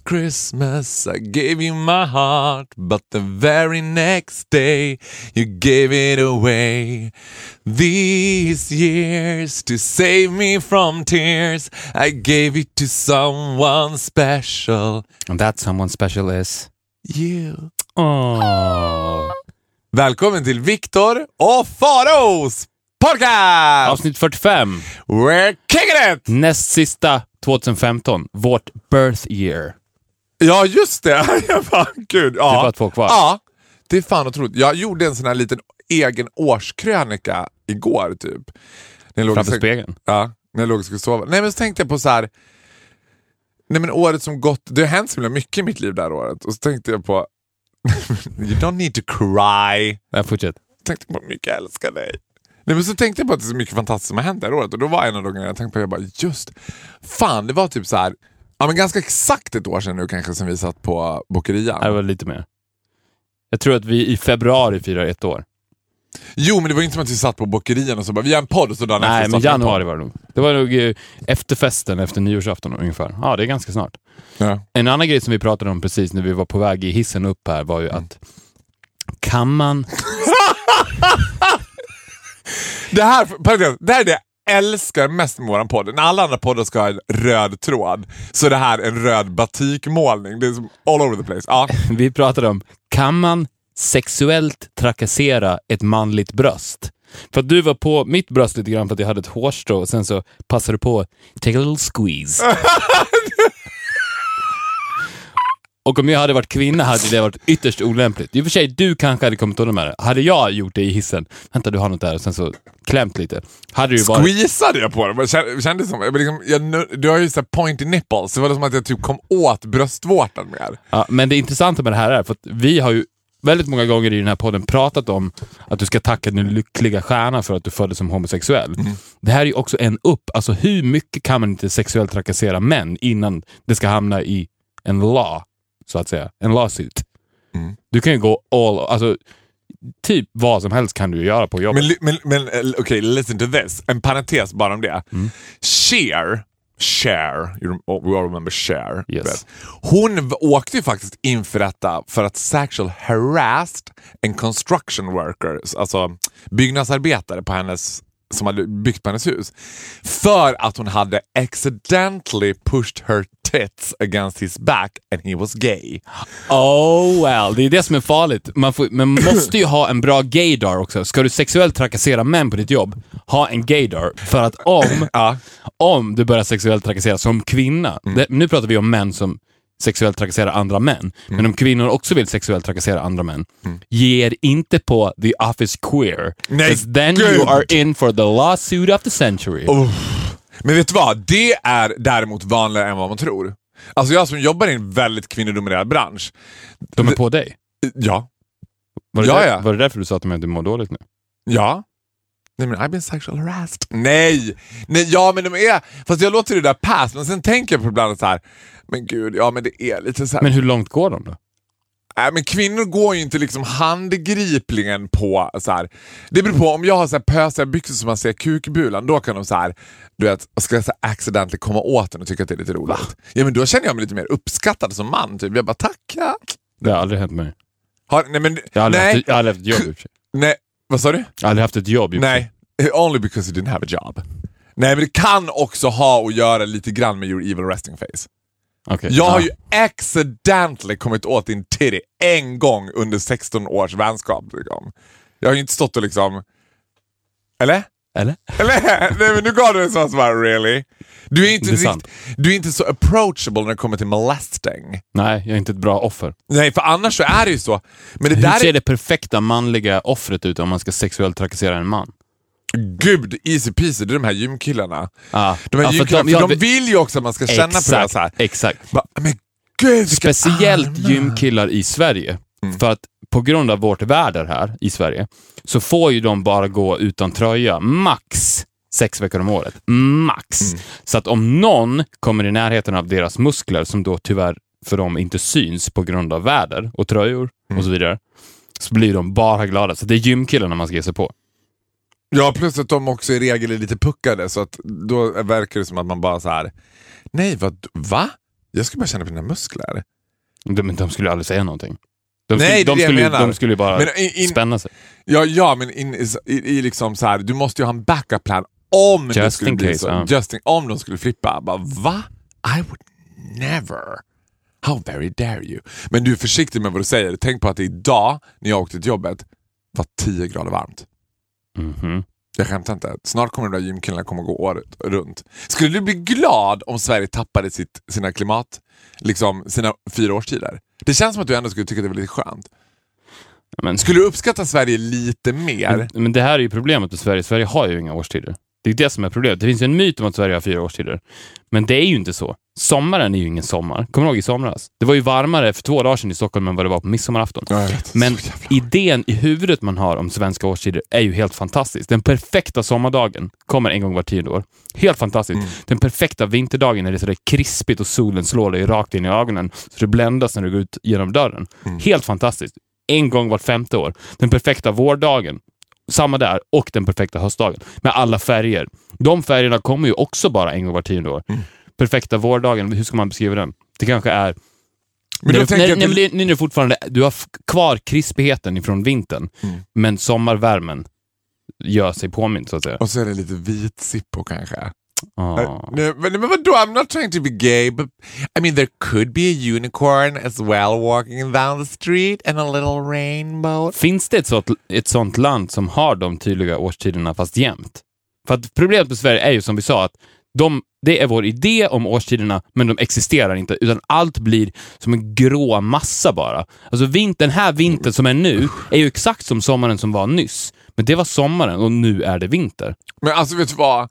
Last Christmas I gave you my heart, but the very next day you gave it away. These years to save me from tears, I gave it to someone special. And that someone special is... You. Åh. Välkommen till Viktor och Faros podcast! Avsnitt 45. We're kicking it! Näst sista 2015. Vårt birth year. Ja, just det. Jag bara, Gud. Ja. Det är bara två kvar. Ja, det är fan otroligt. Jag gjorde en sån här liten egen årskrönika igår typ. När jag Framför spegeln. Ja, när jag låg och skulle sova. Nej men så tänkte jag på så här. Nej men året som gått, det har hänt så mycket i mitt liv det här året. Och så tänkte jag på, you don't need to cry. Nej, fortsätt. tänkte på hur mycket jag älskar dig. Nej, men så tänkte jag på att det är så mycket fantastiskt som har hänt det här året och då var en av de grejerna jag tänkte på, jag bara just, fan det var typ så här, ja men ganska exakt ett år sedan nu kanske som vi satt på Bokerian. Det var lite mer. Jag tror att vi i februari firar ett år. Jo men det var inte som att vi satt på Bokerian och så bara, vi har en podd och så dagen Nej, efter men januari var det nog. Det var nog eh, efterfesten efter nyårsafton ungefär. Ja, det är ganska snart. Ja. En annan grej som vi pratade om precis när vi var på väg i hissen upp här var ju att kan man... Det här, det här är det älskar mest med våran podd. När alla andra poddar ska ha en röd tråd så är det här en röd batikmålning. Det är som all over the place. Ja. Vi pratade om, kan man sexuellt trakassera ett manligt bröst? För att du var på mitt bröst lite grann för att jag hade ett hårstrå och sen så passade du på take a little squeeze. och om jag hade varit kvinna hade det varit ytterst olämpligt. I och för sig, du kanske hade kommit undan med det. Hade jag gjort det i hissen, vänta du har något där och sen så klämt lite. Hade ju varit... Squeezade jag på? Det kändes- som, jag liksom, jag, du har ju så här pointy nipples, det var som att jag typ kom åt bröstvårtan mer. Ja, men det intressanta med det här är för att vi har ju väldigt många gånger i den här podden pratat om att du ska tacka din lyckliga stjärna för att du föddes som homosexuell. Det här är ju också en upp. Alltså hur mycket kan man inte sexuellt trakassera män innan det ska hamna i en law, så att säga. En lawsuit. Mm. Du kan ju gå all... Alltså, typ vad som helst kan du göra på jobbet. Men, men, men eh, okej, listen to this. En parentes bara om det. Mm. Cher, Cher, you rem- oh, we all remember Cher. Yes. Hon åkte ju faktiskt inför detta för att sexual harassed en construction worker, alltså byggnadsarbetare på hennes som hade byggt på hennes hus. För att hon hade accidentally pushed her tits against his back and he was gay. Oh well, det är det som är farligt. Man, får, man måste ju ha en bra gaydar också. Ska du sexuellt trakassera män på ditt jobb, ha en gaydar. För att om, om du börjar sexuellt trakassera som kvinna, det, nu pratar vi om män som sexuellt trakasserar andra män, men om kvinnor också vill sexuellt trakassera andra män, ge er inte på the office queer. Nej, then gud. you are in for the lawsuit of the century. Men vet du vad? Det är däremot vanligare än vad man tror. Alltså jag som jobbar i en väldigt kvinnodominerad bransch. De är på dig. Ja. Var det, Ja, där, ja. var det därför du sa till mig att du mår dåligt nu? Ja. Nej men I've been sexual harassed. Nej! Nej, ja men de är... Fast jag låter det där pass, men sen tänker jag på ibland så här. Men gud, ja men det är lite så här. Men hur långt går de då? Nej, men kvinnor går ju inte liksom handgripligen på så här. Det beror på, om jag har så här pösiga byxor som man ser kukbulan, då kan de så här, du vet, ska jag så här accidentally komma åt den och tycka att det är lite roligt. Ja men då känner jag mig lite mer uppskattad som man. Typ. Jag bara tacka. Det har aldrig hänt mig. Har, nej men, Jag har aldrig, nej, haft, jag har aldrig haft ett jobb nej, vad sa du? Jag har aldrig haft ett jobb i. Nej, only because you didn't have a job. Nej men det kan också ha att göra lite grann med your evil resting face. Okej. Jag har ju accidentally kommit åt din titty en gång under 16 års vänskap. Liksom. Jag har ju inte stått och liksom... Eller? Eller? Eller? Nej men nu gav du en sån svar, really? Du är, inte rikt, du är inte så approachable när det kommer till molesting. Nej, jag är inte ett bra offer. Nej, för annars så är det ju så. Men det Hur där ser är... det perfekta manliga offret ut om man ska sexuellt trakassera en man? Gud, easy peasy. Det är de här gymkillarna. Ah. De här Ja, gymkillarna, de- ja, de vi- vill ju också att man ska känna på det här. Så här. exakt. Bara, men gud, Speciellt armar. gymkillar i Sverige. För att på grund av vårt väder här i Sverige så får ju de bara gå utan tröja max sex veckor om året. Max. Så att om någon kommer i närheten av deras muskler, som då tyvärr för dem inte syns på grund av väder och tröjor och så vidare, så blir de bara glada. Så det är gymkillarna man ska ge sig på. Ja, plus att de också i regel är lite puckade så att då verkar det som att man bara så här. Nej, vad, va? Jag ska bara känna på dina muskler. De, de skulle aldrig säga någonting. De Nej, skulle, det är de det jag skulle, menar. de skulle bara Men in- in- spänna sig. Ja, ja men in, i, i liksom så här, du måste ju ha en backup plan om det Just skulle in bli case, så. ja. Just in, om de skulle flippa. Bara, va? I would never. How very dare you? Men du är försiktig med vad du säger. Tänk på att idag, när jag åkte till jobbet, var 10 grader varmt. Mhm. Jag skämtar inte. Snart kommer de där gymkillarna komma gå året runt. Skulle du bli glad om Sverige tappade sitt, sina klimat, liksom sina fyra årstider? Det känns som att du ändå skulle tycka det var lite skönt. Men, Skulle du uppskatta Sverige lite mer? men, men det här är ju problemet med Sverige. Sverige har ju inga årstider. Det är det som är problemet. Det finns ju en myt om att Sverige har fyra årstider. Men det är ju inte så. Sommaren är ju ingen sommar. Kommer du ihåg i somras? Det var ju varmare för två dagar sedan i Stockholm än vad det var på midsommarafton. Ja. Men idén i huvudet man har om svenska årstider är ju helt fantastisk. Den perfekta sommardagen kommer en gång var tionde år. Helt fantastiskt. Mm. Den perfekta vinterdagen när det är sådär krispigt och solen slår dig rakt in i ögonen så du bländas när du går ut genom dörren. Mm. Helt fantastiskt. En gång vart femte år. Den perfekta vårdagen. Samma där. Och den perfekta höstdagen. Med alla färger. De färgerna kommer ju också bara en gång var tionde år. Mm. Perfekta vårdagen, hur ska man beskriva den? Det kanske är Men när, du- när, när, det- när det fortfarande, du har kvar krispigheten ifrån vintern, Mm. men sommarvärmen gör sig påmind så att säga. Och så är det lite vit Zippo kanske. Nej, men, men vadå? I'm not trying to be gay, but I mean there could be a unicorn as well walking down the street and a little rainbow. Finns det ett sånt, ett sånt land som har de tydliga årstiderna fast jämt? För att problemet med Sverige är ju som vi sa att de, det är vår idé om årstiderna, men de existerar inte, utan allt blir som en grå massa bara. Alltså vint, den här vintern som är nu är ju exakt som sommaren som var nyss. Men det var sommaren och nu är det vinter. Men alltså vet du vad?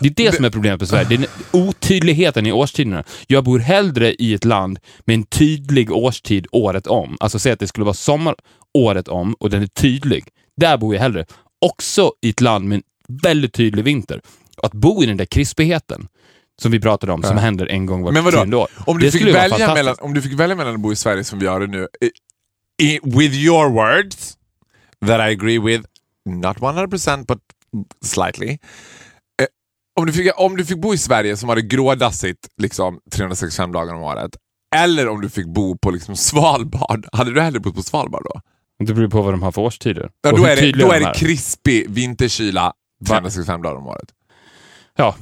Det är det, som är problemet med Sverige. Det är otydligheten i årstiderna. Jag bor hellre i ett land med en tydlig årstid året om. Alltså säg att det skulle vara sommar året om och den är tydlig. Där bor jag hellre. Också i ett land med en väldigt tydlig vinter. Att bo i den där krispigheten som vi pratade om, som Ja. händer en gång vart tionde år. Om du, Det fick välja mellan, om du fick välja mellan att bo i Sverige som vi gör det nu, i, with your words, that I agree with, not 100% but slightly. Om, du fick, om du fick bo i Sverige som hade grådassigt liksom, 365 dagar om året, eller om du fick bo på liksom, Svalbard, hade du hellre bott på Svalbard då? Det beror på vad de har för årstider. Ja, då, är det, då är de det krispig vinterkyla Va? 365 dagar om året. Ja,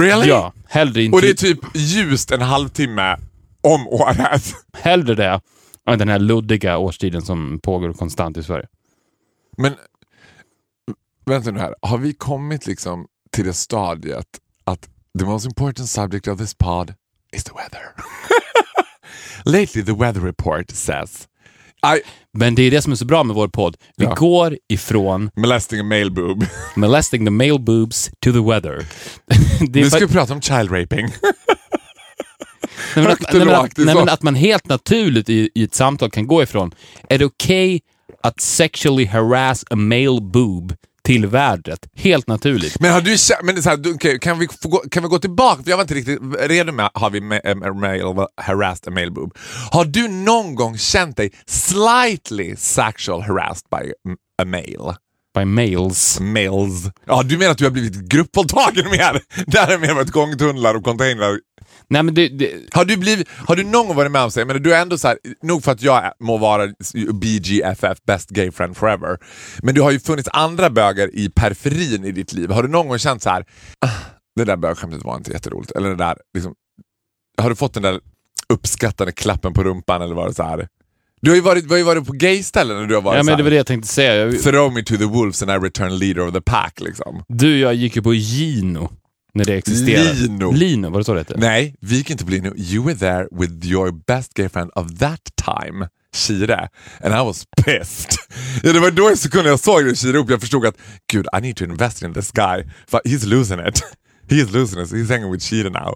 Really? ja. Hellre, inte, Och det är typ ljust en halvtimme om året. hellre det än den här luddiga årstiden som pågår konstant i Sverige. Men vänta nu här, har vi kommit liksom till det stadiet att the most important subject of this pod is the weather? Lately the weather report says I Men det är det som är så bra med vår podd. Vi Ja. går ifrån molesting a male boob. molesting the male boobs to the weather. Nu ska vi prata om child raping. nej, men att, nej, men att, nej, men att man helt naturligt i, i ett samtal kan gå ifrån, är det okej att sexually harass a male boob till vädret? Helt naturligt. Men har du men så här, du, kan, vi få gå, kan vi gå tillbaka? För jag var inte riktigt redo med har vi ma- a male harassed a male boob. Har du någon gång känt dig slightly sexual harassed by a male? By males. Males. Ja, du menar att du har blivit gruppvåldtagen mer? Där är mer varit gångtunnlar och containrar. Nej, men det, det, Har du, blivit, har du någon gång varit med om sig, men du är ändå så här, nog för att jag må vara BGFF, best gay friend forever, men du har ju funnits andra bögar i periferin i ditt liv. Har du någon gång känt så här, "Ah, det där bögskämtet var inte jätteroligt, eller det där, liksom, har du fått den där uppskattande klappen på rumpan eller var det så här, Du har ju varit, har ju varit på gayställen när du har varit Ja, men det var det jag tänkte säga. Jag, Throw me to the wolves and I return leader of the pack liksom. du och jag gick ju på Gino när det existerade. Lino. Lino, var det så det hette? Nej, vi gick inte på Lino. You were there with your best gay friend of that time, Shire. And I was pissed. ja, det var då i sekunden jag såg dig Shire upp, jag förstod att gud, I need to invest in this guy. För he's losing it. He is losing it. He's hanging with Shire now.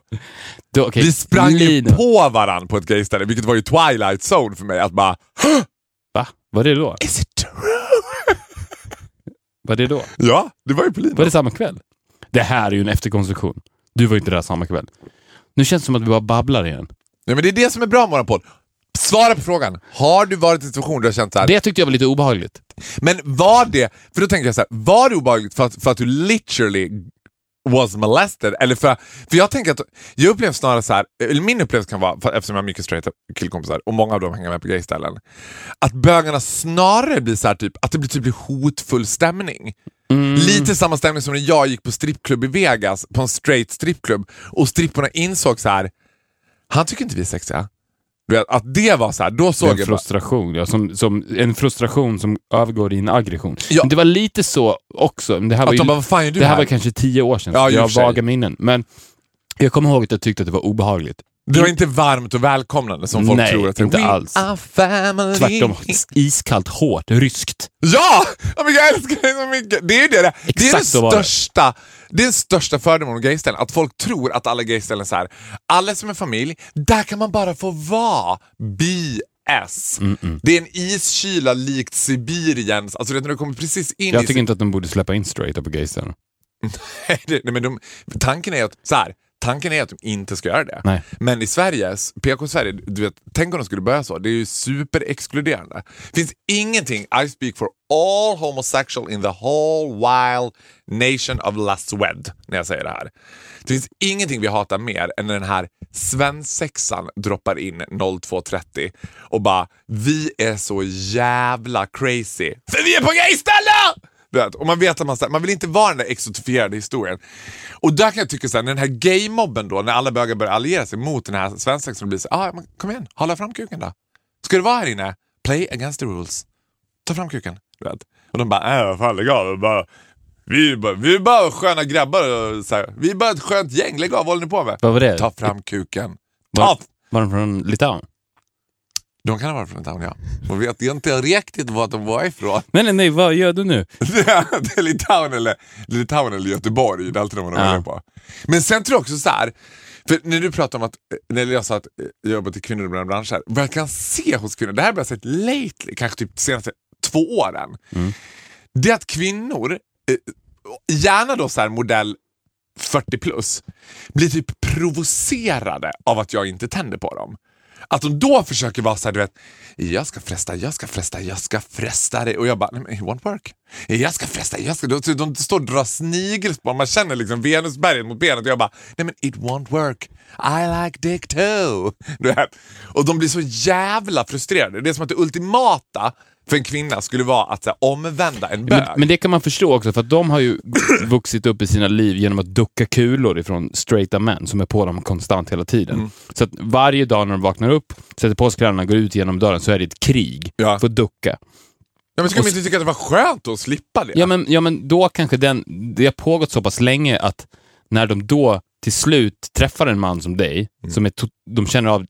Då, okej, Vi sprang ju Lino. på varann på ett gayställe, vilket var ju twilight zone för mig. Att bara, Va? Var det då? is it true? Var det då? Ja, det var ju på Lino. Var det samma kväll? Det här är ju en efterkonstruktion. Du var ju inte där samma kväll. Nu känns det som att vi bara babblar igen. Ja, men det är det som är bra med våran podd. Svara på frågan. Har du varit i en situation där du har känt så här, Det tyckte jag var lite obehagligt. Men var det, för då tänker jag så här, var det obehagligt för att, för att du literally was molested? Eller för, för jag tänker att, jag upplever snarare så här, min upplevelse kan vara, eftersom jag har mycket straighta killkompisar och många av dem hänger med på gayställen, att bögarna snarare blir så här, typ, att det blir typ hotfull stämning. Lite samma stämning som när jag gick på strippklubb i Vegas, på en straight strippklubb och stripporna insåg så här, han tycker inte vi är sexiga. Vet, Att det var så här, då såg En jag bara, frustration, ja, som, som, en frustration som övergår i en aggression. Ja. Men det var lite så också. Det här var, ju, bara, det här här? var kanske tio år sedan, Ja, jag har vaga minnen. Men jag kommer ihåg att jag tyckte att det var obehagligt. Det var inte varmt och välkomnande som folk Nej, tror att det inte We alls. Tvärtom, iskallt, hårt, ryskt. Ja! Jag älskar det så mycket. Det är ju det. Det är Exakt det. största, det är den största fördomen om gayställen. Att folk tror att alla gayställen är så här. alla som är familj, där kan man bara få vara. BS. Det är en iskyla likt Sibiriens. Alltså det, när du kommer precis in Jag i tycker inte att de borde släppa in straighta på gayställen. Det- nej, men de, tanken är att så här, tanken är att de inte ska göra det. Nej. Men i Sverige, PK-Sverige, du vet, tänk om de skulle börja så. Det är ju superexkluderande. Det finns ingenting, I speak for all homosexual in the whole wild nation of La när jag säger det här. Det finns ingenting vi hatar mer än när den här svensexan droppar in 02.30 och bara vi är så jävla crazy för vi är på gayställe! Vet, och man vet att man, här, man vill inte vara den där exotifierade historien. Och där kan jag tycka såhär, när den här gaymobben då, när alla bögar börjar alliera sig mot den här svensexan blir så ah, men kom igen, hålla fram kuken då. Ska du vara här inne? Play against the rules. Ta fram kuken. Vet. Och de bara, äh vad fan lägg av. Bara, vi, är bara, vi är bara sköna grabbar. och Så här, vi är bara ett skönt gäng, lägg av, vad håller ni på med? Vad var det? Ta fram kuken. Var, Ta var de från Litauen? De kan ha varit från Litauen ja. Man vet inte riktigt var de var ifrån. Nej, nej, vad gör du nu? det är Litauen eller, Litauen eller Göteborg, det är alltid de man Ja. ja. på. Men sen tror jag också så här, för när du pratar om att, när jag sa att jag jobbar till kvinnor i breda branscher, vad jag kan se hos kvinnor, det här har jag sett lately, kanske typ de senaste två åren, det är att kvinnor, eh, gärna då så här modell 40 plus, blir typ provocerade av att jag inte tänder på dem. Att de då försöker vara såhär, du vet, jag ska fresta, jag ska fresta, jag ska fresta dig. Och jag bara, nej men it won't work. Jag ska fresta, jag ska... De, de står och drar snigelspår, man känner liksom Venusberget mot benet och jag bara, nej men it won't work. I like dick too. Du vet. Och de blir så jävla frustrerade. Det är som att det ultimata för en kvinna skulle vara att så omvända en bög. Men, men det kan man förstå också, för att de har ju vuxit upp i sina liv genom att ducka kulor ifrån straighta män som är på dem konstant hela tiden. Mm. Så att varje dag när de vaknar upp, sätter på sig kläderna, går ut genom dörren, så är det ett krig Ja. för att ducka. ja, men skulle de inte tycka att det var skönt att slippa det? Ja men, ja, men då kanske den, det har pågått så pass länge att när de då till slut träffar en man som dig, Mm. som är to- de känner av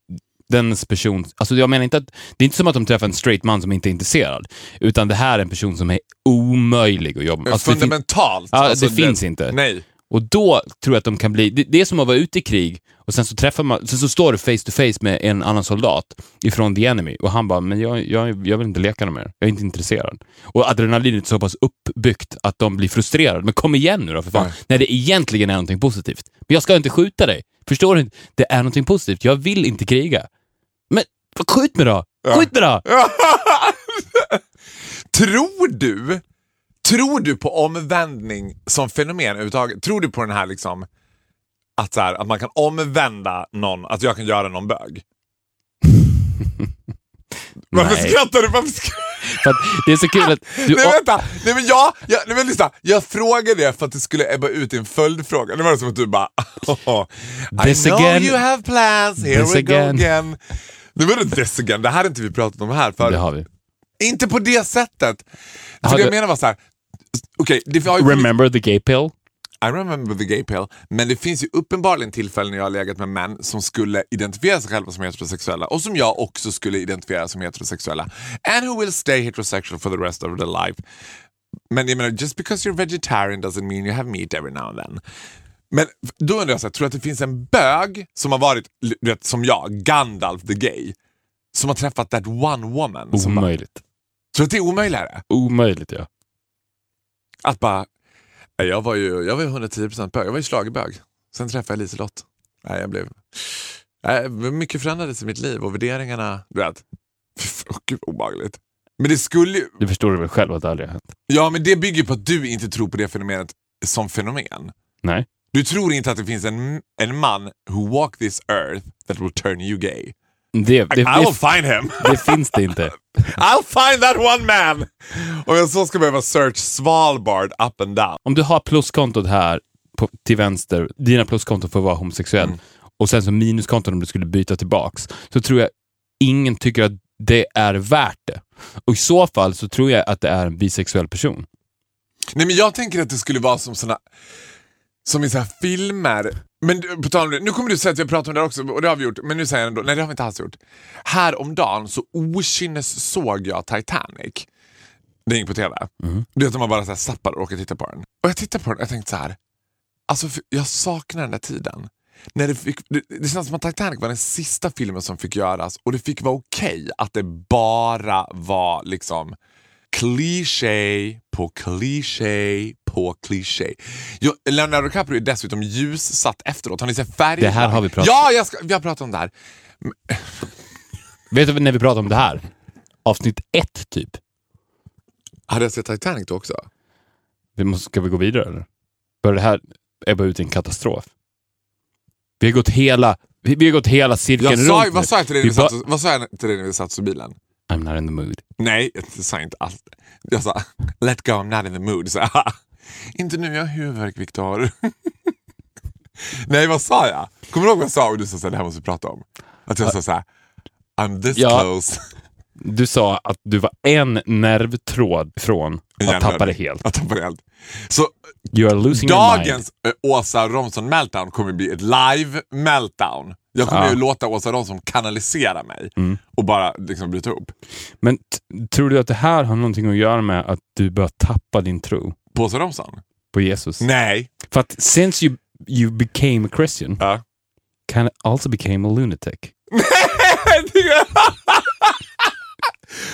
dens person, alltså jag menar inte att, det är inte som att de träffar en straight man som inte är intresserad, utan det här är en person som är omöjlig att jobba med. Alltså, det fin- Fundamentalt. Alltså, det finns inte. Nej. Och då tror jag att de kan bli, det, det är som att vara ute i krig och sen så träffar man, sen så står du face to face med en annan soldat ifrån the enemy och han bara, men jag, jag, jag vill inte leka med er, jag är inte intresserad. Och adrenalinet är så pass uppbyggt att de blir frustrerade. Men kom igen nu då för fan, Nej. när det egentligen är någonting positivt. Men jag ska inte skjuta dig. Förstår du? Det är någonting positivt, jag vill inte kriga. Men skjut mig då! Skjut mig då! Tror du, tror du på omvändning som fenomen överhuvudtaget? Tror du på den här liksom att, så här, att man kan omvända någon, att jag kan göra någon bög? Varför Nej. skrattar du? Varför skrattar att det är så kul att du... Nej vänta, nej men jag, jag, nej, men lyssna. jag frågade det för att det skulle ebba ut i en följdfråga. Nu var det som att du bara I This know again. you have plans, here This we go again. Nu var det again. Det här har inte vi pratat om här för. Det har vi. Inte på det sättet. För det jag menar var så här. Okej, det har ju Remember the gay pill? I remember the gay pill. Men det finns ju uppenbarligen tillfällen när jag har legat med män som skulle identifiera sig själva som heterosexuella och som jag också skulle identifiera som heterosexuella. And who will stay heterosexual for the rest of their life. Men jag menar, just because you're vegetarian doesn't mean you have meat every now and then. Men då undrar jag, så här, tror du att det finns en bög som har varit, du vet, som jag, Gandalf the gay, som har träffat that one woman? Som bara, Omöjligt. tror du att det är omöjligare? Omöjligt ja. Att bara, jag var ju jag var ju 110% bög, jag var ju schlagerbög. Sen träffade jag Liselott. Nej, jag blev, nej, mycket förändrades i mitt liv och värderingarna, du vet. Gud vad obehagligt. Men det skulle ju, Du förstår väl själv att det aldrig har hänt? ja men det bygger på att du inte tror på det fenomenet som fenomen. Nej. Du tror inte att det finns en, en man who walk this earth that will turn you gay. Det, det, I, I will det, find him. det finns det inte. I'll find that one man! Om jag så ska behöva search Svalbard up and down. Om du har pluskontot här på, till vänster, dina pluskonton får vara homosexuell, Mm. och sen så minuskonton om du skulle byta tillbaks, så tror jag ingen tycker att det är värt det. Och i så fall så tror jag att det är en bisexuell person. Nej men jag tänker att det skulle vara som såna som i så här filmer. Men på tal om det, nu kommer du säga att vi har pratat om det också och det har vi gjort, men nu säger jag ändå, nej det har vi inte alls gjort. Häromdagen så okynnes såg jag Titanic. Den gick på TV. Du vet om man bara så här zappar och åker och tittar på den. Och jag tittade på den och jag tänkte så här. Alltså jag saknar den där tiden. När det, fick, det, det känns som att Titanic var den sista filmen som fick göras och det fick vara okej att det bara var liksom kliché på kliché på kliché. Jo, Leonardo DiCaprio är dessutom ljussatt efteråt. Har ni sett färg? Det här har vi pratat Ja, jag ska, vi har pratat om det här. Vet du när vi pratar om det här? Avsnitt ett, typ. Hade jag sett Titanic då också? Vi måste, ska vi gå vidare eller? Börjar det här ebba ut i en katastrof? Vi har gått hela, vi, vi har gått hela cirkeln Jag sa, runt vad sa jag till dig Vi när vi satt, vad sa jag till dig när vi satt i bilen? I'm not in the mood. Nej, jag sa inte allt. Jag sa let go, I'm not in the mood. Så, inte nu, jag har huvudvärk Viktor. Nej, vad sa jag? Kommer du ihåg vad jag sa och du sa så här, det här måste vi prata om? Att jag sa så här, I'm this Ja. close. Du sa att du var en nervtråd från att tappa det helt. Jag tappade helt. Så dagens Åsa Romson meltdown kommer bli ett live meltdown. Jag kommer Ja. ju låta Åsa Romson kanalisera mig och bara liksom bryta ihop. Men tror du att det här har någonting att göra med att du börjar tappa din tro På Åsa Romson? på Jesus? Nej. För att since you, you became a Christian, Ja. kind of also became a lunatic.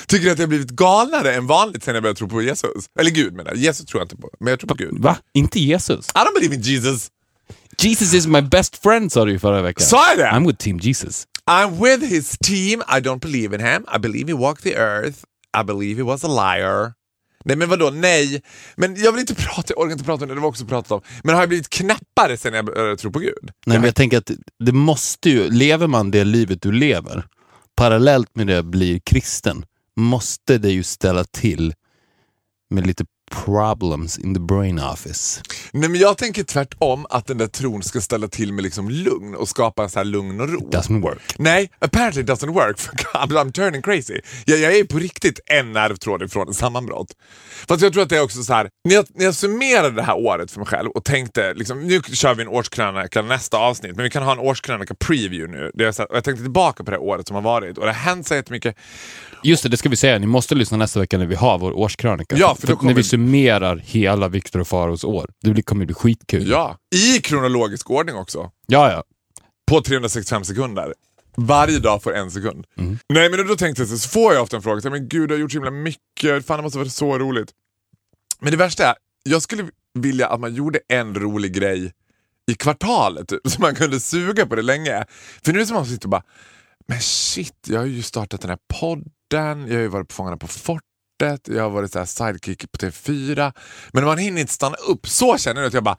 Tycker du att jag blivit galnare än vanligt sen jag började tro på Jesus? Eller Gud menar jag. Jesus tror jag inte på, men jag tror på Gud. Va? Inte Jesus? I don't believe in Jesus. Jesus is my best friend sa du ju förra veckan. Sa jag det? I'm with team Jesus. I'm with his team. I don't believe in him. I believe he walked the earth. I believe he was a liar. Nej men vadå, nej. Men jag vill inte prata, jag orkar inte prata om det, det var också pratat om. Men har jag blivit knäppare sen jag började tro på Gud? Nej, men jag tänker att det måste ju, lever man det livet du lever, parallellt med det blir kristen, måste det ju ställa till med lite problems in the brain office. Nej men jag tänker tvärtom att den där tron ska ställa till med liksom lugn och skapa en så här lugn och ro. Doesn't work. Nej, apparently it doesn't work. For God, I'm turning crazy. Jag, jag är på riktigt en nervtråd ifrån ett sammanbrott. Fast jag tror att det är också så här, när jag, när jag summerade det här året för mig själv och tänkte, liksom, nu kör vi en årskrönika nästa avsnitt, men vi kan ha en årskrönika preview nu. Det är så här, och jag tänkte tillbaka på det året som har varit och det har hänt så jättemycket. Just det, det ska vi säga. Ni måste lyssna nästa vecka när vi har vår årskrönika. Ja, för då kommer- vi summerar hela Viktor och Faros år. Det kommer bli skitkul. Ja, i kronologisk ordning också. ja. ja. På 365 sekunder. Varje dag får en sekund. Nej men då tänkte jag så, får jag ofta en fråga, så, men gud jag har gjort så himla mycket, fan det måste vara så roligt. Men det värsta är, jag skulle vilja att man gjorde en rolig grej i kvartalet, typ, så man kunde suga på det länge. För nu är det som att man sitter och bara, men shit, jag har ju startat den här podden, jag har ju varit på Fångarna på fortet, jag har varit så här sidekick på TV4. Men man hinner inte stanna upp, så känner jag att jag bara,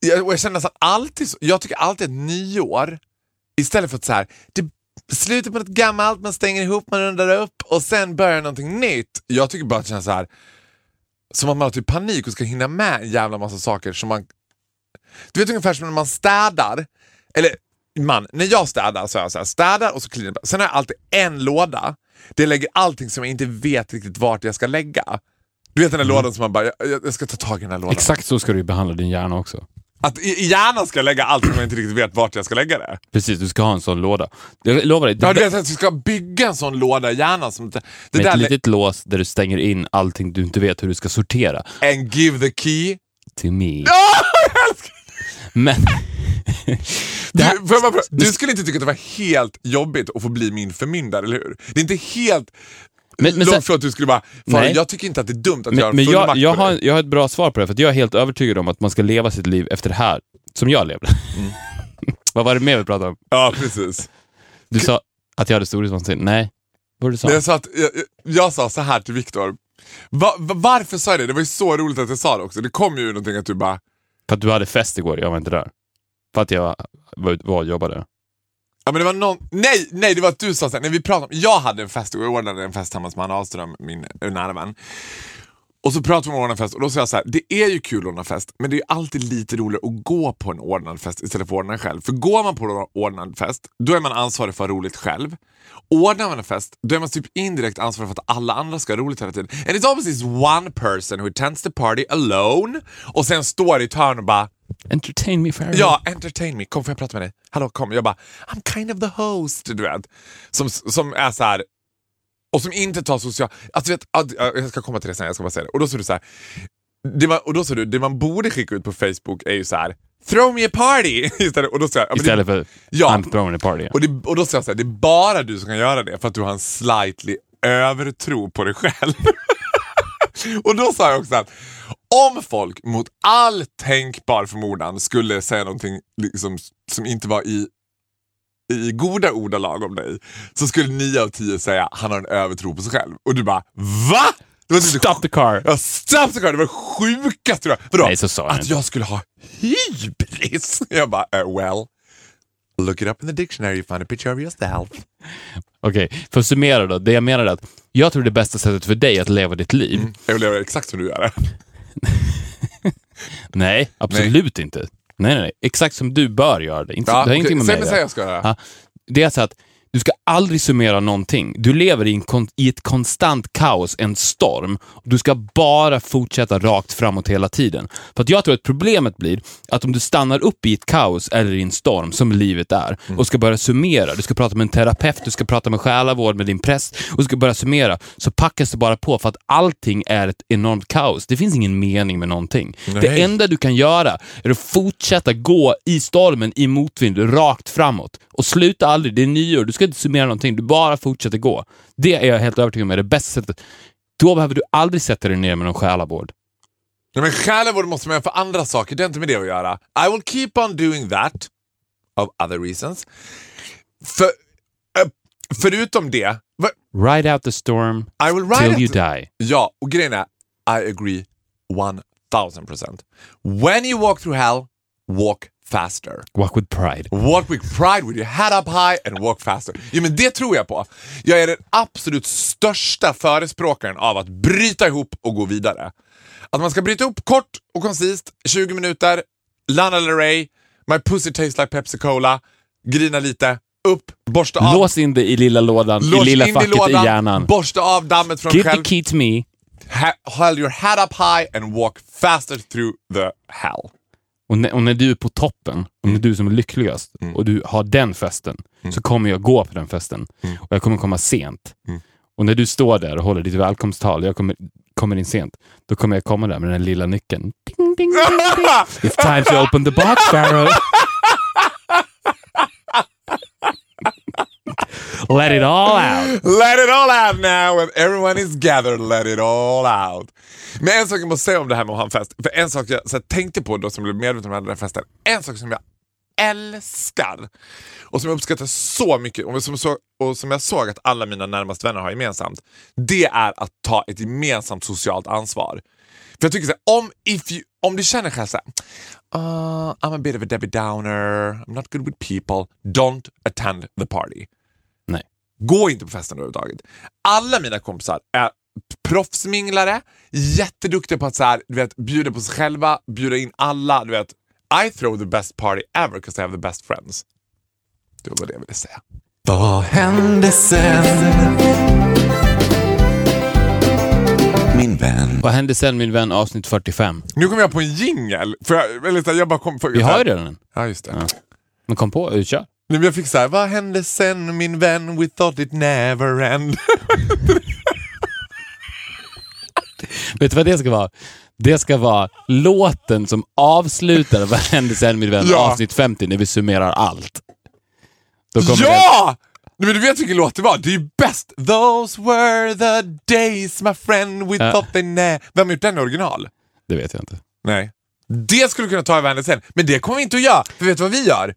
jag, och jag känner nästan alltid så, jag tycker alltid att nyår, istället för att så här, det slutar på något gammalt, man stänger ihop, man rundar upp och sen börjar någonting nytt. Jag tycker bara att det känns så här, som att man har typ panik och ska hinna med en jävla massa saker som man... Du vet ungefär som när man städar, eller man, när jag städar så är jag så här, städar och så cleanar. Sen har jag alltid en låda jag lägger allting som jag inte vet riktigt vart jag ska lägga. Du vet den där lådan som man bara, jag, jag ska ta tag i den här lådan. Exakt så ska du behandla din hjärna också. Att i, i hjärnan ska jag lägga allting som jag inte riktigt vet vart jag ska lägga det. Precis, du ska ha en sån låda. Jag lovar dig, det Ja, du vet att vi ska bygga en sån låda i hjärnan. Som, det det med ett litet lås där du stänger in allting du inte vet hur du ska sortera. And give the key. To me. Älskar Men... Du, jag bara, du skulle inte tycka att det var helt jobbigt att få bli min förmyndare, eller hur? Det är inte helt Men- men långt sen- från att du skulle bara, Nej. Jag tycker inte att det är dumt att jag har Men, men jag, jag, på har, jag har ett bra svar på det, för jag är helt övertygad om att man ska leva sitt liv efter det här, som jag levde. Mm. Vad var det mer vi pratade om? Ja, precis. Du sa att jag hade storhetsvansinne. Nej, vad du sa? Men jag, sa att, jag, jag, jag sa så här till Viktor. Va, va, varför sa jag det? Det var ju så roligt att jag sa det också. Det kom ju någonting att du bara, För att du hade fest igår, jag var inte där. För att jag var, var jobbade. ja men det var någon, nej, nej det var att du sa sen. när vi pratade om, jag hade en fest och jag ordnade en fest tillsammans med Anna Ahlström, min eh, nära vän. Och så pratade vi om att ordna en fest och då sa jag så här, det är ju kul att ordna fest, men det är alltid lite roligare att gå på en ordnad fest istället för att ordna själv. För går man på en ordnad fest, då är man ansvarig för att ha roligt själv. Ordnar man en fest, då är man typ indirekt ansvarig för att alla andra ska ha roligt hela tiden. And it's always this one person who attends the party alone och sen står i ett hörn och bara Entertain me Farrell. Ja, entertain me. Kom, får jag prata med dig? Hallå, kom. Jag bara, I'm kind of the host, du vet. Som, som är så här och som inte tar social... Alltså, vet, att- jag ska komma till det sen, jag ska bara säga det. Och då sa du så här, det man, och då sa du, det man borde skicka ut på Facebook är ju så här, throw me a party! Istället, och då sa jag, ja, det- för Ja. I'm throwing a party. och, det, och då sa jag så här, det är bara du som kan göra det för att du har en slightly övertro på dig själv. och då sa jag också att om folk mot all tänkbar förmodan skulle säga någonting liksom, som inte var i, i goda ordalag om dig så skulle nio av tio säga han har en övertro på sig själv. Och du bara VA? Det var typ Stop the car! Ja, stop the car! Det var det sjukaste du Vadå? Nej, så sa jag Att jag skulle ha hybris? Jag bara, uh, well. Look it up in the dictionary, you find a picture of yourself. Okej, för att summera då. Det jag menar är att jag tror det bästa sättet för dig att leva ditt liv, Jag vill göra exakt som du gör. nej, absolut inte. Nej, nej, nej. Exakt som du bör göra det. Inte, Ja, det har okej. ingenting med mig att säg göra. jag ska göra. Ja, det är så att du ska aldrig summera någonting. Du lever i, en i ett konstant kaos, en storm. Du ska bara fortsätta rakt framåt hela tiden. För att jag tror att problemet blir att om du stannar upp i ett kaos eller i en storm, som livet är, och ska börja summera, du ska prata med en terapeut, du ska prata med själavård med din präst, och du ska börja summera, så packas det bara på för att allting är ett enormt kaos. Det finns ingen mening med någonting. Det Nej. enda du kan göra är att fortsätta gå i stormen, i motvind, rakt framåt. Och sluta aldrig, det är nyår, du ska inte summera någonting, du bara fortsätter gå. Det är jag helt övertygad om är det bästa sättet. Då behöver du aldrig sätta dig ner med någon själavård. Nej, men själavård måste man göra för andra saker, det har inte med det att göra. I will keep on doing that, of other reasons. För, eh, förutom det, Ride out the storm I will write till you it- die. Ja, och grejen är, I agree 1000%. When you walk through hell, walk faster. Walk with pride. Walk with pride with your head up high and walk faster. Jo, men det tror jag på. Jag är den absolut största förespråkaren av att bryta ihop och gå vidare. Att man ska bryta ihop kort och koncist, 20 minuter, Lana Del Rey, My pussy tastes like Pepsi Cola, grina lite, upp, borsta av, Lås in det i lilla lådan, lås i lilla facket i hjärnan. borsta av dammet från Give själv. the key to me. Ha- hold your head up high and walk faster through the hell. Och när, och när du är på toppen, och Mm. när du är som är lyckligast, och du har den festen, så kommer jag gå på den festen. Mm. Och jag kommer komma sent. Och när du står där och håller ditt välkomsttal, jag kommer, kommer in sent, då kommer jag komma där med den lilla nyckeln. Ding, ding, ding, ding. It's time to open the box, Pharaoh. Let it all out. Let it all out now when everyone is gathered, let it all out. Men en sak jag måste säga om det här med att ha en fest, för en sak jag så här, tänkte på då som blev medveten om den här festen, en sak som jag älskar och som jag uppskattar så mycket och som, så, och som jag såg att alla mina närmaste vänner har gemensamt, det är att ta ett gemensamt socialt ansvar. För jag tycker så här, om, if you, om du känner själv såhär, uh, ah, I'm a bit of a Debbie Downer, I'm not good with people, don't attend the party. Nej. Gå inte på festen överhuvudtaget. Alla mina kompisar är proffsminglare, jätteduktiga på att så här, du vet, bjuda på sig själva, bjuda in alla. Du vet, I throw the best party ever because I have the best friends. Det var det jag ville säga. Vad hände sen? Min vän. Vad hände sen min vän avsnitt 45? Nu kom jag på en jingel. För jag, eller, så här, jag bara kom på, Vi har ju redan en. Ja, just det. Men kom på, kör. Nej, men jag fick så här, vad hände sen min vän? We thought it never end. Vet du vad det ska vara? Det ska vara låten som avslutar Vad hände sen min vän Ja. avsnitt 50 när vi summerar allt. Det- ja! Nej, men du vet vilken låt det var? Det är ju bäst. Those were the days my friend we Ja. thought they never... Vem har gjort den i original? Det vet jag inte. Nej. Det skulle kunna ta över henne sen. Men det kommer vi inte att göra. För vet du vad vi gör?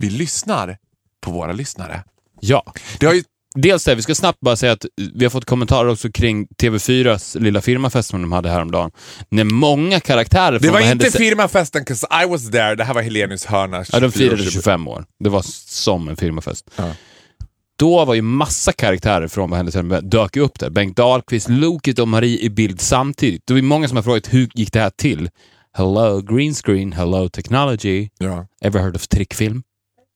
Vi lyssnar på våra lyssnare. Ja. Det har ju... Dels det, vi ska snabbt bara säga att vi har fått kommentarer också kring TV4s lilla firmafest som de hade häromdagen. När många karaktärer Det från var Vad hände inte firmafesten, 'cause I was there. Det här var Helenius hörna. Ja, de firade 24-årsjubileum. 25 år. Det var som en firmafest. Ja. Då var ju massa karaktärer från Vad hände sen dök upp där. Bengt Dahlqvist, Loket och Marie i bild samtidigt. Det var ju många som har frågat hur gick det här till? Hello green screen, hello technology. Ja. Ever heard of trickfilm?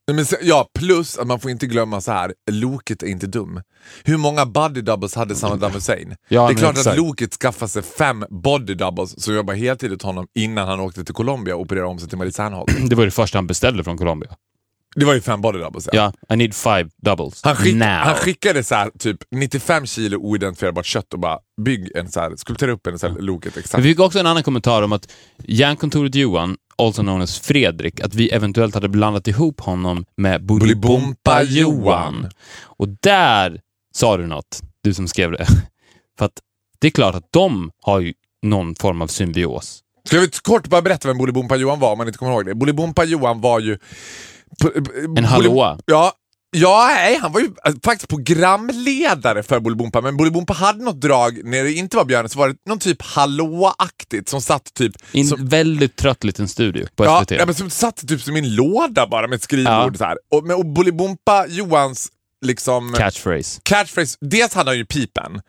Nej, Men, ja, plus att man får inte glömma så här. Loket är inte dum. Hur många body doubles hade Saddam Hussein? Ja, det är klart att. Loket skaffade sig fem body doubles som jobbade heltid åt honom innan han åkte till Colombia och opererade om sig till Marie Serneholt. Det var det första han beställde från Colombia. Det var ju fem body doubles. Ja, I need five doubles. Han, skick, han skickade så här, typ 95 kilo oidentifierbart kött och bara bygg en så här, skulptera upp en så här Loket exakt. Men vi fick också en annan kommentar om att järnkontoret Johan, also known as Fredrik, att vi eventuellt hade blandat ihop honom med Bolibompa Johan. Och där sa du något, du som skrev det. För att det är klart att de har ju någon form av symbios. Ska vi kort bara berätta vem Bolibompa Johan var om man inte kommer ihåg det? Bolibompa Johan var ju... En hallåa. Ja, ja, nej, han var ju eh, faktiskt programledare för Bolibompa, men Bolibompa hade något drag när det inte var björnen, så var det någon typ hallåaktigt som satt typ... I en som, väldigt trött liten studio på ja, SVT. ja, men som satt typ som i en låda bara med ett skrivbord. Ja. Så här. Och, och Bolibompa Johans liksom... Catchphrase. catchphrase, dels hade han ju pipen.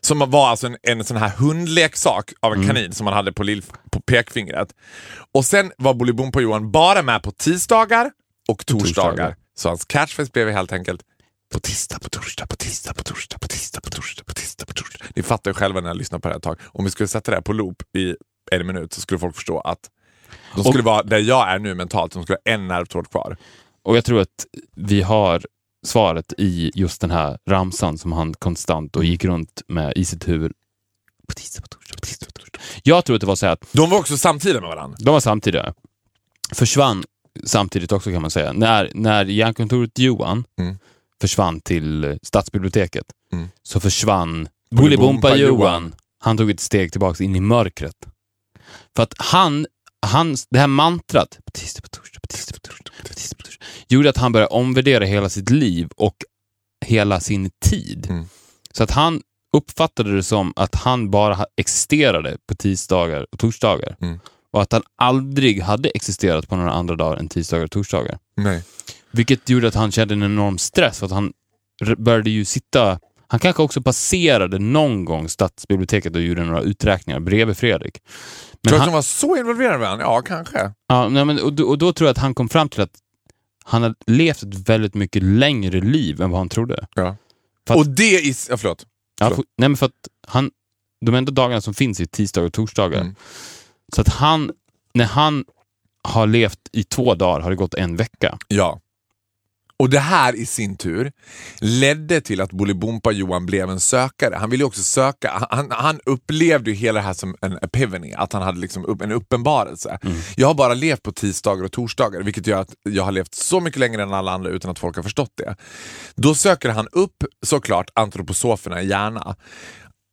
Som var alltså en, en sån här hundleksak av en Mm. kanin som man hade på, lill, på pekfingret. Och sen var Bolibompa Johan bara med på tisdagar och torsdagar. torsdagar. Så hans catchphrase blev helt enkelt på tisdag, på torsdag, på tisdag, på torsdag, på tisdag, på torsdag, på tisdag, på torsdag. Ni fattar ju själva när jag lyssnar på det här ett tag. Om vi skulle sätta det här på loop i en minut så skulle folk förstå att de skulle vara där jag är nu mentalt, de skulle ha en nervtråd kvar. Och jag tror att vi har svaret i just den här ramsan som han konstant och gick runt med i sitt huvud. På tisdag, på torsdag, på tisdag, på torsdag. Jag tror att det var så här att De var också samtida med varandra. de var samtidiga. Försvann samtidigt också kan man säga. När, när järnkontoret Johan Mm. försvann till stadsbiblioteket Mm. så försvann Bolibompa Johan. Johan. Han tog ett steg tillbaka in i mörkret. För att han, han det här mantrat, på tisdag, på torsdag, på tisdag, på torsdag, gjorde att han började omvärdera hela sitt liv och hela sin tid. Mm. Så att han uppfattade det som att han bara existerade på tisdagar och torsdagar. Mm. Och att han aldrig hade existerat på några andra dagar än tisdagar och torsdagar. Nej. Vilket gjorde att han kände en enorm stress för att han började ju sitta... Han kanske också passerade någon gång stadsbiblioteket och gjorde några uträkningar bredvid Fredrik. Men Tror du att han, var så involverade med varandra? Ja, kanske. ja, nej, men, och, då, och då tror jag att han kom fram till att han hade levt ett väldigt mycket längre liv än vad han trodde. Ja. Att- Och det i... Ja, förlåt. Ja, Förlåt. för, nej, men för att han, de enda dagarna som finns är tisdagar och torsdagar. Mm. Så att han, när han har levt i två dagar har det gått en vecka. Ja. Och det här i sin tur ledde till att Bolibompa Johan blev en sökare. Han ville också söka. Han, han upplevde ju hela det här som en epiphany, att han hade liksom upp, en uppenbarelse. Jag har bara levt på tisdagar och torsdagar, vilket gör att jag har levt så mycket längre än alla andra utan att folk har förstått det. Då söker han upp såklart antroposoferna i hjärna.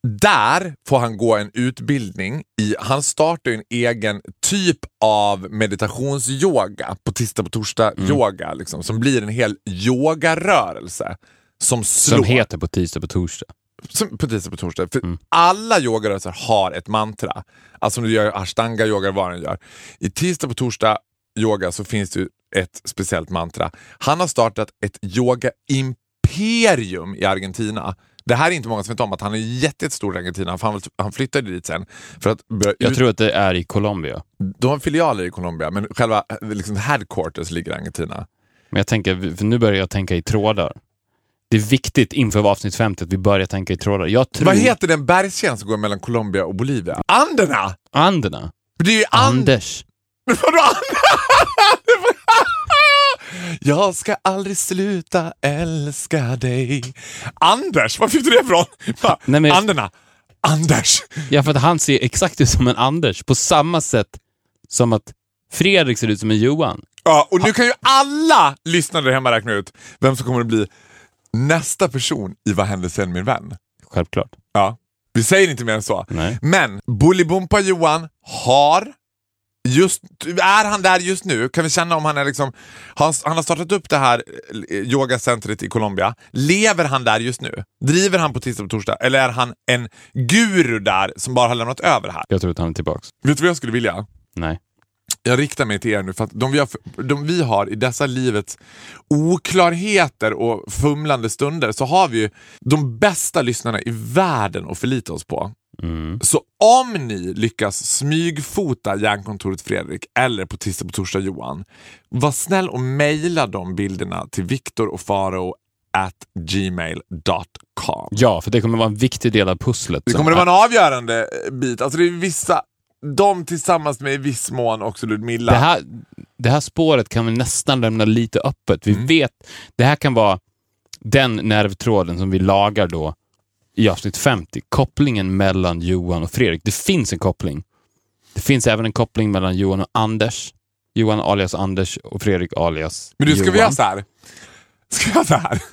Där får han gå en utbildning i, han startar en egen typ av meditationsyoga på tisdag på torsdag yoga liksom, som blir en hel yogarörelse. Som slår. Som heter på tisdag på torsdag. Som på tisdag på torsdag. För alla yogarörelser har ett mantra. Alltså om du gör ashtanga yoga, vad den gör. I tisdag på torsdag yoga så finns det ett speciellt mantra. Han har startat ett yoga-imperium i Argentina. Det här är inte många som vet om att han är jättestor i Argentina. för Han, han flyttade dit sen. För att börja Jag ut- tror att det är i Colombia. De har filialer i Colombia, men själva liksom, headquarters ligger i Argentina. Men jag tänker, nu börjar jag tänka i trådar. Det är viktigt inför avsnitt 50 att vi börjar tänka i trådar. Jag tror... Vad heter den bergskedjan som går mellan Colombia och Bolivia? Anderna! Anderna? Det är ju And... Anders. Vadå Anderna? Jag ska aldrig sluta älska dig. Anders, var fick du det ifrån? Nej, men- Anderna. Anders. Ja, för att han ser exakt ut som en Anders. På samma sätt som att Fredrik ser ut som en Johan. Ja, och nu kan ju alla lyssnare där hemma räkna ut vem som kommer att bli nästa person i Vad hände sen min vän? Självklart. Ja, vi säger inte mer än så. Nej. Men Bolibompa Johan har Just, är han där just nu? Kan vi känna om han är liksom... Han, han har startat upp det här eh, yogacentret i Colombia. Lever han där just nu? Driver han på tisdag och torsdag? Eller är han en guru där som bara har lämnat över här? Jag tror att han är tillbaks. Vet du vad jag skulle vilja? Nej. Jag riktar mig till er nu för att de vi, har, de vi har i dessa livets oklarheter och fumlande stunder så har vi ju de bästa lyssnarna i världen att förlita oss på. Så om ni lyckas smygfota Järnkontoret Fredrik eller på tisdag på torsdag Johan, var snäll och mejla de bilderna till Viktor och Farao at gmail.com. Ja, för det kommer vara en viktig del av pusslet. Det kommer att vara en avgörande bit. Alltså det är vissa, de tillsammans med i viss mån också Ludmilla. det, här, det här spåret kan vi nästan lämna lite öppet. Mm. Vi vet, det här kan vara den nervtråden som vi lagar då i avsnitt 50. Kopplingen mellan Johan och Fredrik. Det finns en koppling. Det finns även en koppling mellan Johan och Anders. Johan alias Anders och Fredrik alias Men du, ska Johan. vi göra så här? Ska vi göra så här?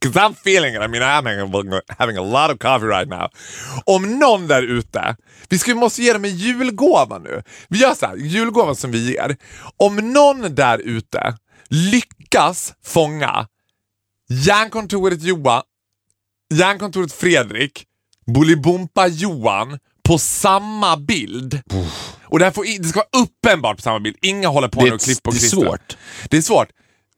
'Cause I'm feeling it. I mean I'm having, having a lot of coffee right now. Om någon där ute, vi ska, måste ge dem en julgåva nu. Vi gör så här, julgåvan som vi ger. Om någon där ute lyckas fånga Järnkontoret Johan, Järnkontoret Fredrik, Bolibompa Johan på samma bild. Och det, här får, det ska vara uppenbart på samma bild. Inga håller på är nu och och det är klistra. svårt. Det är svårt.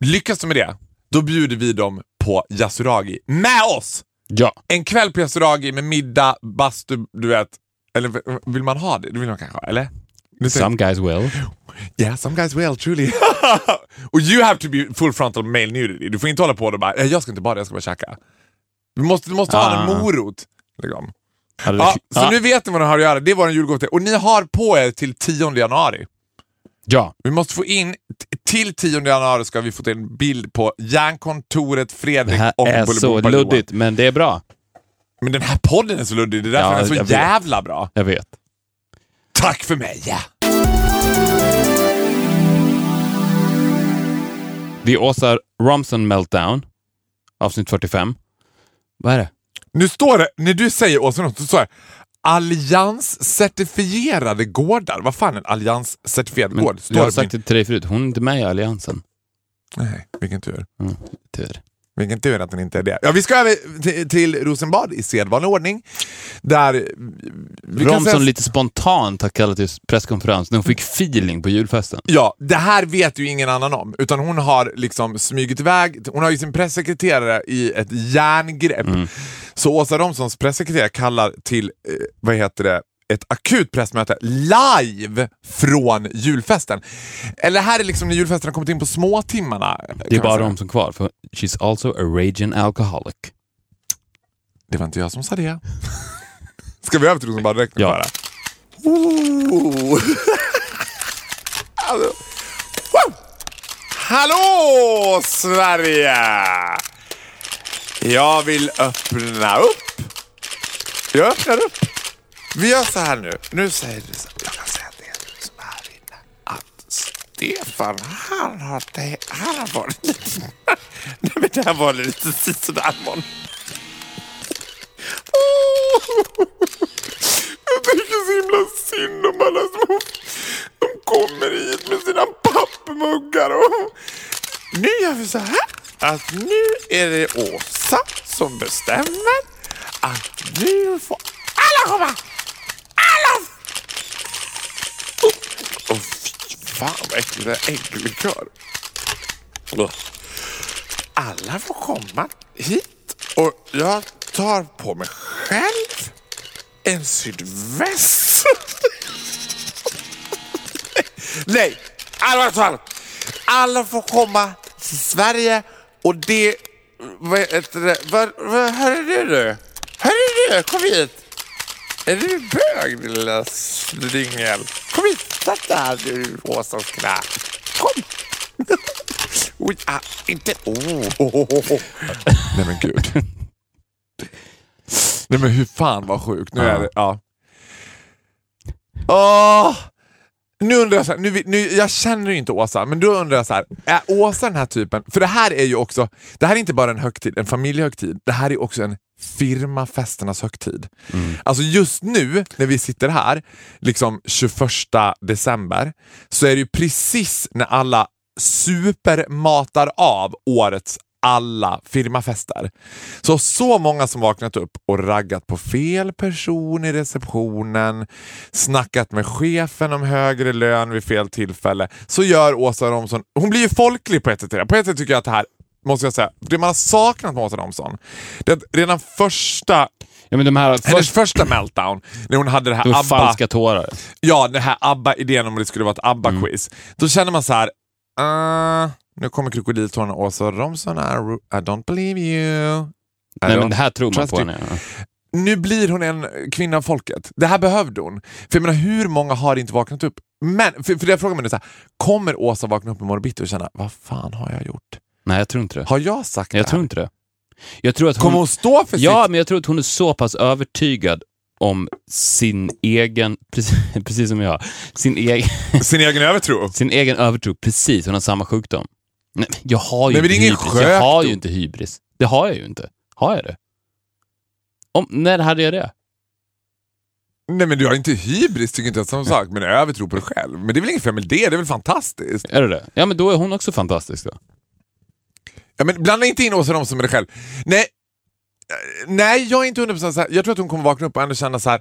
Lyckas de med det, då bjuder vi dem på Yasuragi med oss. Ja. En kväll på Yasuragi med middag, bastu, du vet. Eller vill man ha det? Det vill man kanske ha, eller? Some guys will. Yeah, some guys will, truly. och you have to be full frontal male nudity. Du får inte hålla på och bara, "Eh, jag ska inte bada, jag ska bara käka. Du måste, du måste ha en Ah. morot. Liksom. Ja, det- så nu vet ni vad ni har att göra. Det är vår julgåva. Och ni har på er till 10 januari. ja. Vi måste få in, till 10 januari ska vi få till en bild på Järnkontoret Det Fredrik här och är så Bolibompa Johan. luddigt, men det är bra. Men den här podden är så luddig, det är därför Ja, den är så vet. jävla bra. Jag vet. Tack för mig! Ja. Vi åsar Romson Meltdown, avsnitt 45. Vad är det? Nu står det, när du säger Åsa något, så står det Allianscertifierade gårdar. Vad fan är en allianscertifierad Men gård? jag Står har det sagt det till dig förut, hon är inte med i Alliansen. Nej, vilken tur. Tyvärr. Vilken tur att den inte är det. Ja, vi ska över till, till Rosenbad i sedvanlig ordning. Där... Vi Romson säga- lite spontant har kallat till presskonferens när hon fick feeling på julfesten. Ja, det här vet ju ingen annan om. Utan hon har liksom smugit iväg, hon har ju sin pressekreterare i ett järngrepp. Så Åsa Romsons pressekreterare kallar till, eh, vad heter det, ett akut pressmöte live från julfesten. Eller här är liksom när julfesten har kommit in på småtimmarna. Det är bara de som kvar, för she's also a raging alcoholic. Det var inte jag som sa det. Ska vi över till Rosenbad direkt? Ja. Bara? Oh. Alltså. Wow. Hallå Sverige! Jag vill öppna upp. Jag öppnar upp. Vi gör så här nu. Nu säger du så. Jag kan säga det som här inne. Att Stefan, han har, det, han har varit lite... Nej men det här var lite sådär Mån. Jag tycker så himla synd om alla små... De kommer hit med sina pappmuggar och... Nu gör vi så här att nu är det Åsa som bestämmer att nu får alla komma! Alla! Åh fy fan vad äckligt det är ägglikör. Alla får komma hit och jag tar på mig själv en sydväst. Nej. Alla får komma till Sverige och det... Vad heter det? Vad, vad, här är du du? Här är du, kom hit! Är du bög din lilla slyngel? Dig här du Åsas knä. Kom! Oj, ah, inte... Oh, oh, oh, oh. Nej men gud. Nej men hur fan vad sjukt. Nu är det, ja. Åh! Nu undrar jag, så här, nu, nu, jag känner ju inte Åsa, men då undrar jag så här, är Åsa den här typen? För det här är ju också, det här är inte bara en högtid, en familjehögtid, det här är också en firmafesternas högtid. Alltså just nu när vi sitter här, liksom 21 december, så är det ju precis när alla supermatar av årets alla firmafester. Så så många som vaknat upp och raggat på fel person i receptionen, snackat med chefen om högre lön vid fel tillfälle, så gör Åsa Romson, hon blir ju folklig på ett sätt. På ett sätt tycker jag att det här, måste jag säga, det man har saknat med Åsa Romson, det är att redan första Ja, men de här hennes först, första meltdown, när hon hade det här var ABBA... falska tårar. Ja, den här ABBA-idén om det skulle vara ett ABBA-quiz. Då känner man så här, uh, nu kommer krokodiltårarna Åsa Romson, I, I don't believe you. I Nej, men det här tror man på henne. Nu blir hon en kvinna av folket. Det här behövde hon. För jag menar, hur många har inte vaknat upp? Men, för, för jag frågar mig nu så här, kommer Åsa vakna upp imorgon bitti och känna, vad fan har jag gjort? Nej, jag tror inte det. Har jag sagt det Jag här? tror inte det. Jag tror att hon... Kommer hon stå för Ja, sitt? men jag tror att hon är så pass övertygad om sin egen, precis, precis som jag, sin egen, Sin egen övertro? sin egen övertro. Precis, hon har samma sjukdom. Nej, jag har ju Nej, inte hybris. Jag har ju inte hybris. Det har jag ju inte. Har jag det? Om, när hade jag det? Nej men du har inte hybris, tycker inte jag samma sak, men övertro på dig själv. Men det är väl inget fel med det, det är väl fantastiskt? Är det det? Ja, men då är hon också fantastisk då. Ja, men blanda inte in Åsa Romson med dig själv. Nej, eh, nej jag är inte 100% så här. Jag tror att hon kommer vakna upp och ändå känna så här.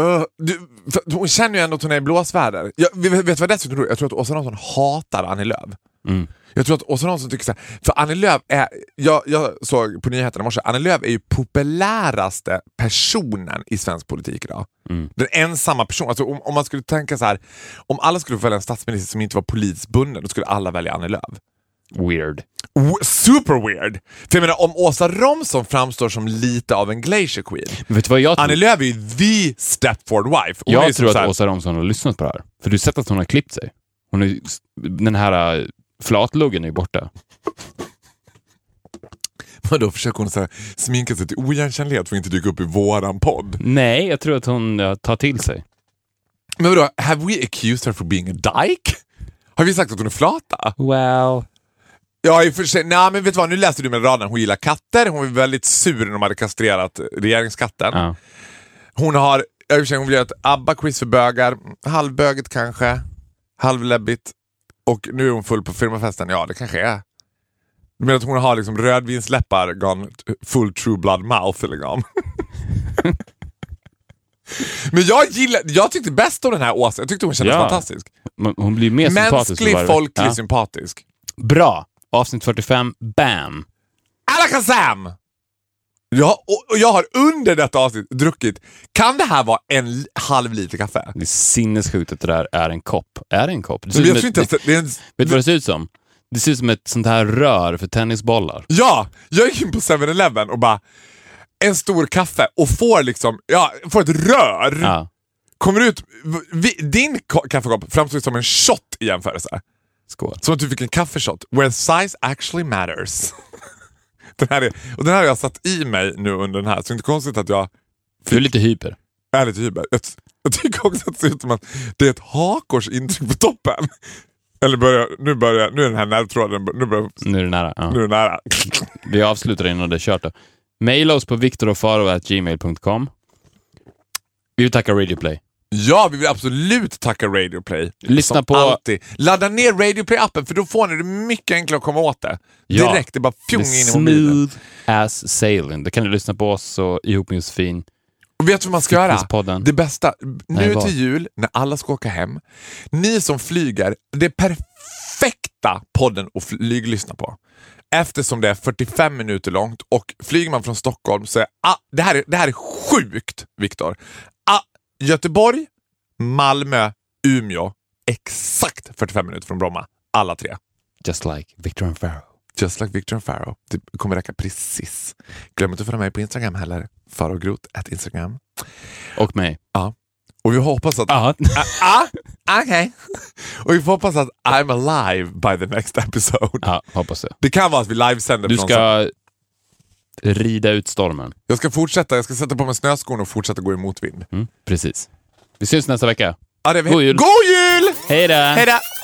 "Ugh", du, för hon känner ju ändå att hon är i blåsväder. Jag, vet, du vad jag dessutom tror? Jag tror att Åsa Romson hatar Annie Lööf. Mm. Jag tror att Åsa Romson tycker så här, för Annie Lööf är, jag, jag såg på nyheterna i morse, Annie Lööf är ju populäraste personen i svensk politik idag. Mm. Den ensamma personen. Alltså om, om man skulle tänka så här, om alla skulle få välja en statsminister som inte var politiskt bunden, då skulle alla välja Annie Lööf. Weird. Super weird! För jag menar, om Åsa Romson framstår som lite av en glacier queen, Men vet du vad jag tror? Annie Lööf är ju the Stepford wife. Hon Jag tror att här- Åsa Romson har lyssnat på det här. För du har sett att hon har klippt sig. Hon är, den här äh, flatluggen är ju borta. Vadå, försöker hon så sminka sig till oigenkännlighet för att inte dyka upp i våran podd? Nej, jag tror att hon ja, tar till sig. Men vadå, have we accused her for being a dyke? Har vi sagt att hon är flata? Well... Ja, i och för sig. Nej, men vet du vad? Nu läste du med raden. Hon gillar katter. Hon var väldigt sur när de hade kastrerat regeringskatten. Ja. Hon har, ja, i och för sig, hon vill göra ett ABBA-quiz för bögar. Halvböget kanske. Halvläbbigt. Och nu är hon full på firmafesten. Ja, det kanske är. Du menar att hon har liksom rödvinsläppar gone full true blood mouth liksom? Men jag gillar, jag tyckte bäst om den här Åsa. Jag tyckte hon kändes Ja. fantastisk. Hon blir mer sympatisk. Mänsklig, folklig, Ja. sympatisk. Bra! Avsnitt 45, bam! Alakazam! Ja, och, jag har under detta avsnitt druckit, kan det här vara en halv liter kaffe? Det är sinnessjukt att det där är en kopp. Är det en kopp? Det ser Men ut jag som ett, det, det en, vet du vad det ser ut som? Det ser ut som ett sånt här rör för tennisbollar. Ja, jag gick in på 7-Eleven och bara en stor kaffe och får liksom, ja, får ett rör. Ja. Kommer ut, vi, din ko- kaffekopp framstår som en shot i jämförelse. Skål. Som att du fick en kaffeshot, where size actually matters. den här är, och den här har jag satt i mig nu under den här, så det är inte konstigt att jag Du är lite hyper. är lite hyper. Jag, jag tycker också att det ser ut som att det är ett hakors intryck på toppen. Eller börjar, nu, börjar, nu är den här nervtråden nu börjar, Nu är det nära. Ja. nu är det nära. Vi avslutar innan det är kört då. Maila oss på viktorochfaro.gmail.com. Vi vill tacka Radio Play. Ja, vi vill absolut tacka Radio Play. Lyssna på- Alltid. Ladda ner Radio Play-appen för då får ni det mycket enklare att komma åt det. Ja. Direkt, det bara fjong in i mobilen. smooth as sailing. Då kan du lyssna på oss och ihop med Josefin. Och vet du vad man ska göra? Det bästa, Nej, nu vad? till jul när alla ska åka hem, ni som flyger, det är perfekta podden att flyglyssna på. Eftersom det är 45 minuter långt och flyger man från Stockholm så är ah, det, här är, det här är sjukt, Viktor. Ah, Göteborg, Malmö, Umeå, exakt 45 minuter från Bromma. Alla tre. Just like Victor and Pharaoh. Just like Victor and Pharaoh. Det kommer räcka precis. Glöm inte att följa mig på Instagram heller. Farogrot, at Instagram. Och mig. Ja. Och vi hoppas att... Ja. Ah, okej. Och vi får hoppas att I'm alive by the next episode. ja, hoppas det. Det kan vara att vi livesänder Du ska rida ut stormen. Jag ska fortsätta, jag ska sätta på mig snöskon och fortsätta gå i motvind. Mm, precis. Vi syns nästa vecka. Ja. God jul! God jul! Hej då!